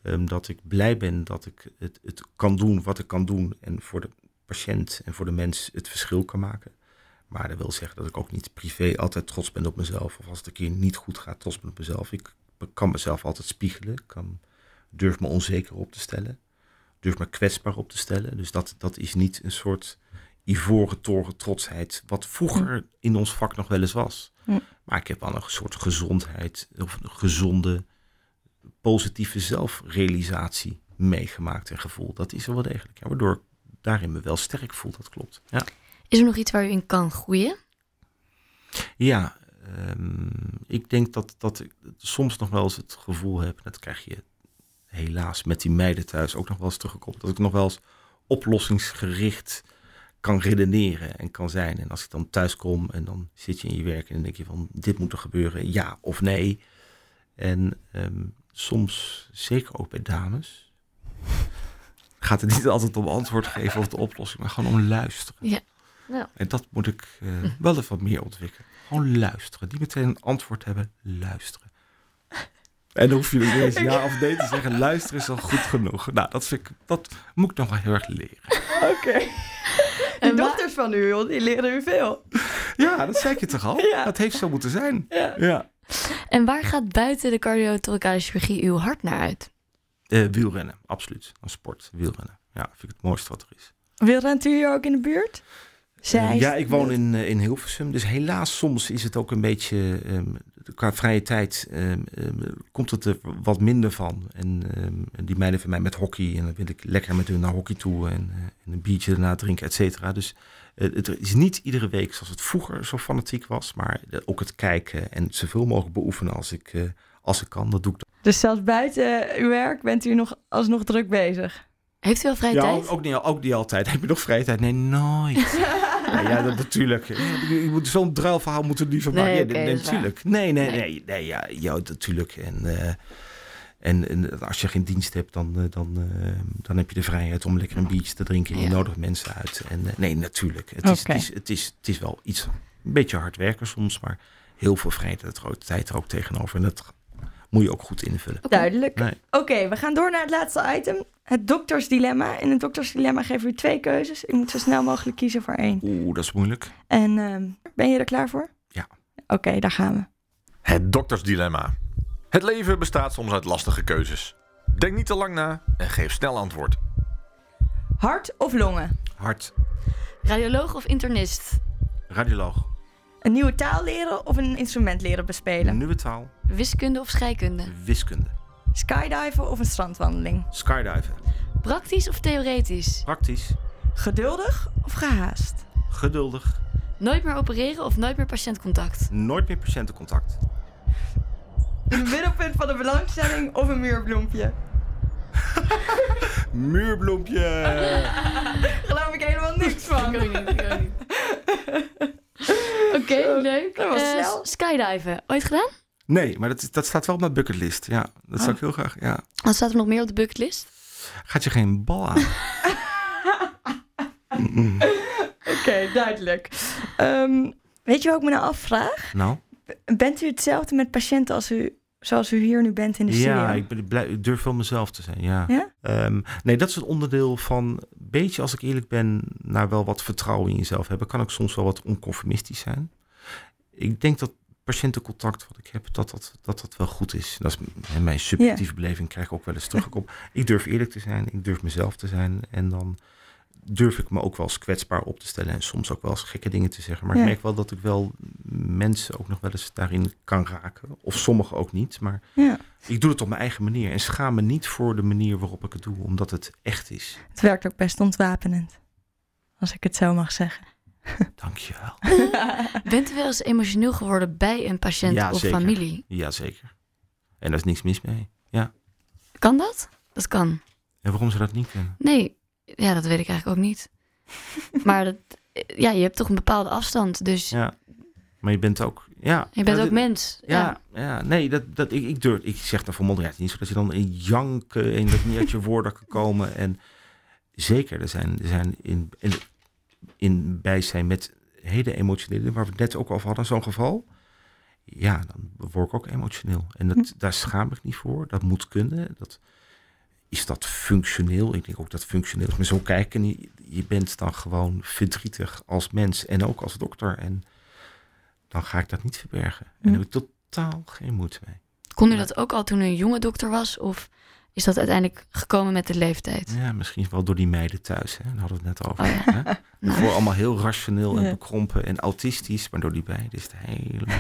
Ehm, dat ik blij ben dat ik het, het kan doen wat ik kan doen. En voor de patiënt en voor de mens het verschil kan maken. Maar dat wil zeggen dat ik ook niet privé altijd trots ben op mezelf. Of als het een keer niet goed gaat, trots ben op mezelf. Ik kan mezelf altijd spiegelen. Ik kan, durf me onzeker op te stellen. Durf me kwetsbaar op te stellen. Dus dat, dat is niet een soort ivoren toren trotsheid. Wat vroeger in ons vak nog wel eens was. Hm. Maar ik heb wel een soort gezondheid. Of een gezonde, positieve zelfrealisatie meegemaakt en gevoel. Dat is er wel degelijk. Ja, waardoor ik daarin me wel sterk voel. Dat klopt. Ja. Is er nog iets waar u in kan groeien? Ja, ehm, ik denk dat, dat ik soms nog wel eens het gevoel heb, dat krijg je helaas met die meiden thuis ook nog wel eens teruggekomen, dat ik nog wel eens oplossingsgericht kan redeneren en kan zijn. En als ik dan thuis kom en dan zit je in je werk en dan denk je van dit moet er gebeuren, ja of nee. En ehm, soms, zeker ook bij dames, gaat het niet altijd om antwoord geven of de oplossing, maar gewoon om luisteren. Ja. En dat moet ik eh, wel even wat meer ontwikkelen. Gewoon luisteren. Die meteen een antwoord hebben, luisteren. En dan hoef je niet eens ja of nee te zeggen. Luisteren is al goed genoeg. Nou, dat, vind ik, dat moet ik nog wel heel erg leren. Oké. En dochters van u, joh, die leren u veel. Ja, dat zei ik je toch al? Ja. Dat heeft zo moeten zijn. Ja. Ja. En waar gaat buiten de cardiothoracale chirurgie uw hart naar uit? Eh, wielrennen, absoluut. Een sport, wielrennen. Ja, vind ik het mooiste wat er is. Wielrent u hier ook in de buurt? Zij. Eh, ja, ik woon in, eh, in Hilversum. Dus helaas soms is het ook een beetje... ehm, qua vrije tijd ehm, ehm, komt het er wat minder van. En ehm, en die meiden van mij met hockey. En dan wil ik lekker met hun naar hockey toe. En, eh, en een biertje daarna drinken, et cetera. Dus eh, het is niet iedere week zoals het vroeger zo fanatiek was. Maar ook het kijken en zoveel mogelijk beoefenen als ik, eh, als ik kan. Dat doe ik Dus zelfs buiten uw werk bent u nog alsnog druk bezig. Heeft u al vrije Ja, tijd? ook, ook, niet, ook niet altijd. Heb je nog vrije tijd? Nee, nooit. ja, ja, dat, natuurlijk. Je- moet zo'n druilverhaal moeten er niet van Nee, maken. nee, natuurlijk. Nee, nee, Nee. nee, nee, ja, ja, natuurlijk. En, eh, en, en als je geen dienst hebt, dan, eh, dan, eh, dan heb je de vrijheid om lekker een biertje te drinken. En je Ja. nodigt mensen uit. En, nee, natuurlijk. Het is, het, is, het, is, het is wel iets, een beetje hard werken soms, maar heel veel vrijheid ook, tijd er ook tegenover. En dat moet je ook goed invullen. Duidelijk. Nee. Oké, we gaan door naar het laatste item. Het doktersdilemma. In het doktersdilemma geven we u twee keuzes. U moet zo snel mogelijk kiezen voor één. Oeh, dat is moeilijk. En ehm, ben je er klaar voor? Ja. Oké, daar gaan we. Het doktersdilemma. Het leven bestaat soms uit lastige keuzes. Denk niet te lang na en geef snel antwoord. Hart of longen? Hart, Radioloog of internist? radioloog, Een nieuwe taal leren of een instrument leren bespelen? nieuwe taal, Wiskunde of scheikunde? wiskunde, Skydiven of een strandwandeling? skydiven, Praktisch of theoretisch? praktisch, Geduldig of gehaast? geduldig, Nooit meer opereren of nooit meer patiëntcontact? nooit meer patiëntencontact. Een middelpunt van de belangstelling of een muurbloempje? Muurbloempje! Geloof ik helemaal niks van. Ik ook niet, ik ook niet. Oké, Zo, leuk. dat was Eh, snel. skydiven, ooit gedaan? Nee, maar dat, dat staat wel op mijn bucketlist. Ja, dat zou ik heel graag. Ja. Wat staat er nog meer op de bucketlist? Gaat je geen bal aan? Oké, duidelijk. Ehm, weet je wat ik me nou afvraag? nou, Bent u hetzelfde met patiënten als u, zoals u hier nu bent in de studio? ja, ik, durf wel mezelf te zijn. Ja. Ja? Ehm, nee, dat is een onderdeel van, beetje als ik eerlijk ben, naar wel wat vertrouwen in jezelf hebben. Kan ik soms wel wat onconformistisch zijn. Ik denk dat patiëntencontact wat ik heb, dat dat, dat, dat wel goed is. Dat is mijn subjectieve beleving, krijg ik ook wel eens teruggekomen. Ik durf eerlijk te zijn, ik durf mezelf te zijn. En dan durf ik me ook wel eens kwetsbaar op te stellen. En soms ook wel eens gekke dingen te zeggen. Maar Ja. ik merk wel dat ik wel mensen ook nog wel eens daarin kan raken. Of sommigen ook niet. Maar Ja. ik doe het op mijn eigen manier. En schaam me niet voor de manier waarop ik het doe. Omdat het echt is. Het werkt ook best ontwapenend. Als ik het zo mag zeggen. Dankjewel. Bent u wel eens emotioneel geworden bij een patiënt Ja, of zeker. familie? Jazeker. En daar is niks mis mee. Ja. Kan dat? Dat kan. En waarom zou dat niet kunnen? Nee, ja, dat weet ik eigenlijk ook niet. maar dat, ja, je hebt toch een bepaalde afstand, dus Ja. Maar je bent ook... Ja. je bent Ja, ook dit- mens. Ja, ja, nee, dat, dat, ik, ik durf, ik zeg dan vermondigheid niet, zodat je dan in janken en dat niet uit je woorden kan komen. En zeker, er zijn, er zijn in, in, in bijzijn met hele emotionele, waar we het net ook over hadden, zo'n geval. ja, dan word ik ook emotioneel. En dat, daar schaam ik niet voor. Dat moet kunnen. Dat, is dat functioneel? Ik denk ook dat functioneel is. Maar zo kijken, je, bent dan gewoon verdrietig als mens en ook als dokter. En dan ga ik dat niet verbergen. En daar heb ik totaal geen moeite mee. Kon u dat ook al toen u een jonge dokter was? Of is dat uiteindelijk gekomen met de leeftijd? Ja, misschien wel door die meiden thuis. Hè? Daar hadden we het net over. Oh ja. hè? Nou. Voor allemaal heel rationeel en Ja. bekrompen en autistisch. Maar door die beiden is het helemaal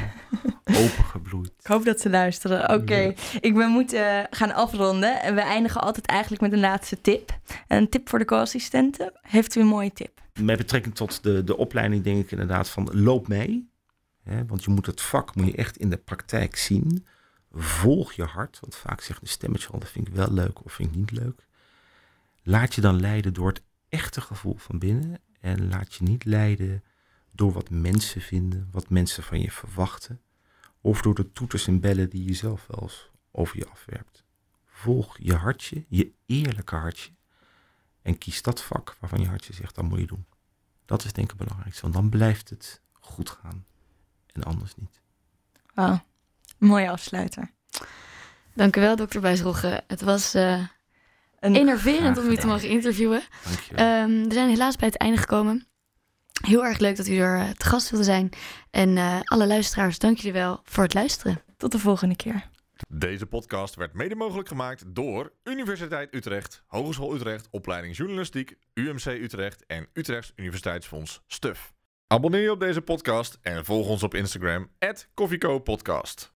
opengebloeid. Ik hoop dat ze luisteren. Oké, ik ben moeten gaan afronden. En we eindigen altijd eigenlijk met een laatste tip. En een tip voor de co-assistenten. Heeft u een mooie tip? Met betrekking tot de, de opleiding denk ik inderdaad van loop mee. Hè? Want je moet het vak moet je echt in de praktijk zien. Volg je hart. Want vaak zegt een stemmetje al, dat vind ik wel leuk of vind ik niet leuk. Laat je dan leiden door het echte gevoel van binnen. En laat je niet leiden door wat mensen vinden, wat mensen van je verwachten. Of door de toeters en bellen die je zelf wel eens over je afwerpt. Volg je hartje, je eerlijke hartje. En kies dat vak waarvan je hartje zegt, dat moet je doen. Dat is denk ik het belangrijkste, want dan blijft het goed gaan. En anders niet. Een mooie afsluiter. Dank u wel, dokter Bijsrogge. Het was eh Een- enerverend om u te mogen interviewen. Ehm, we zijn helaas bij het einde gekomen. Heel erg leuk dat u er eh, te gast wilde zijn. En eh, alle luisteraars, dank jullie wel voor het luisteren. Tot de volgende keer. Deze podcast werd mede mogelijk gemaakt door Universiteit Utrecht, Hogeschool Utrecht, Opleiding Journalistiek, UMC Utrecht en Utrechts Universiteitsfonds STUF. Abonneer je op deze podcast en volg ons op Instagram, @koffiekopodcast.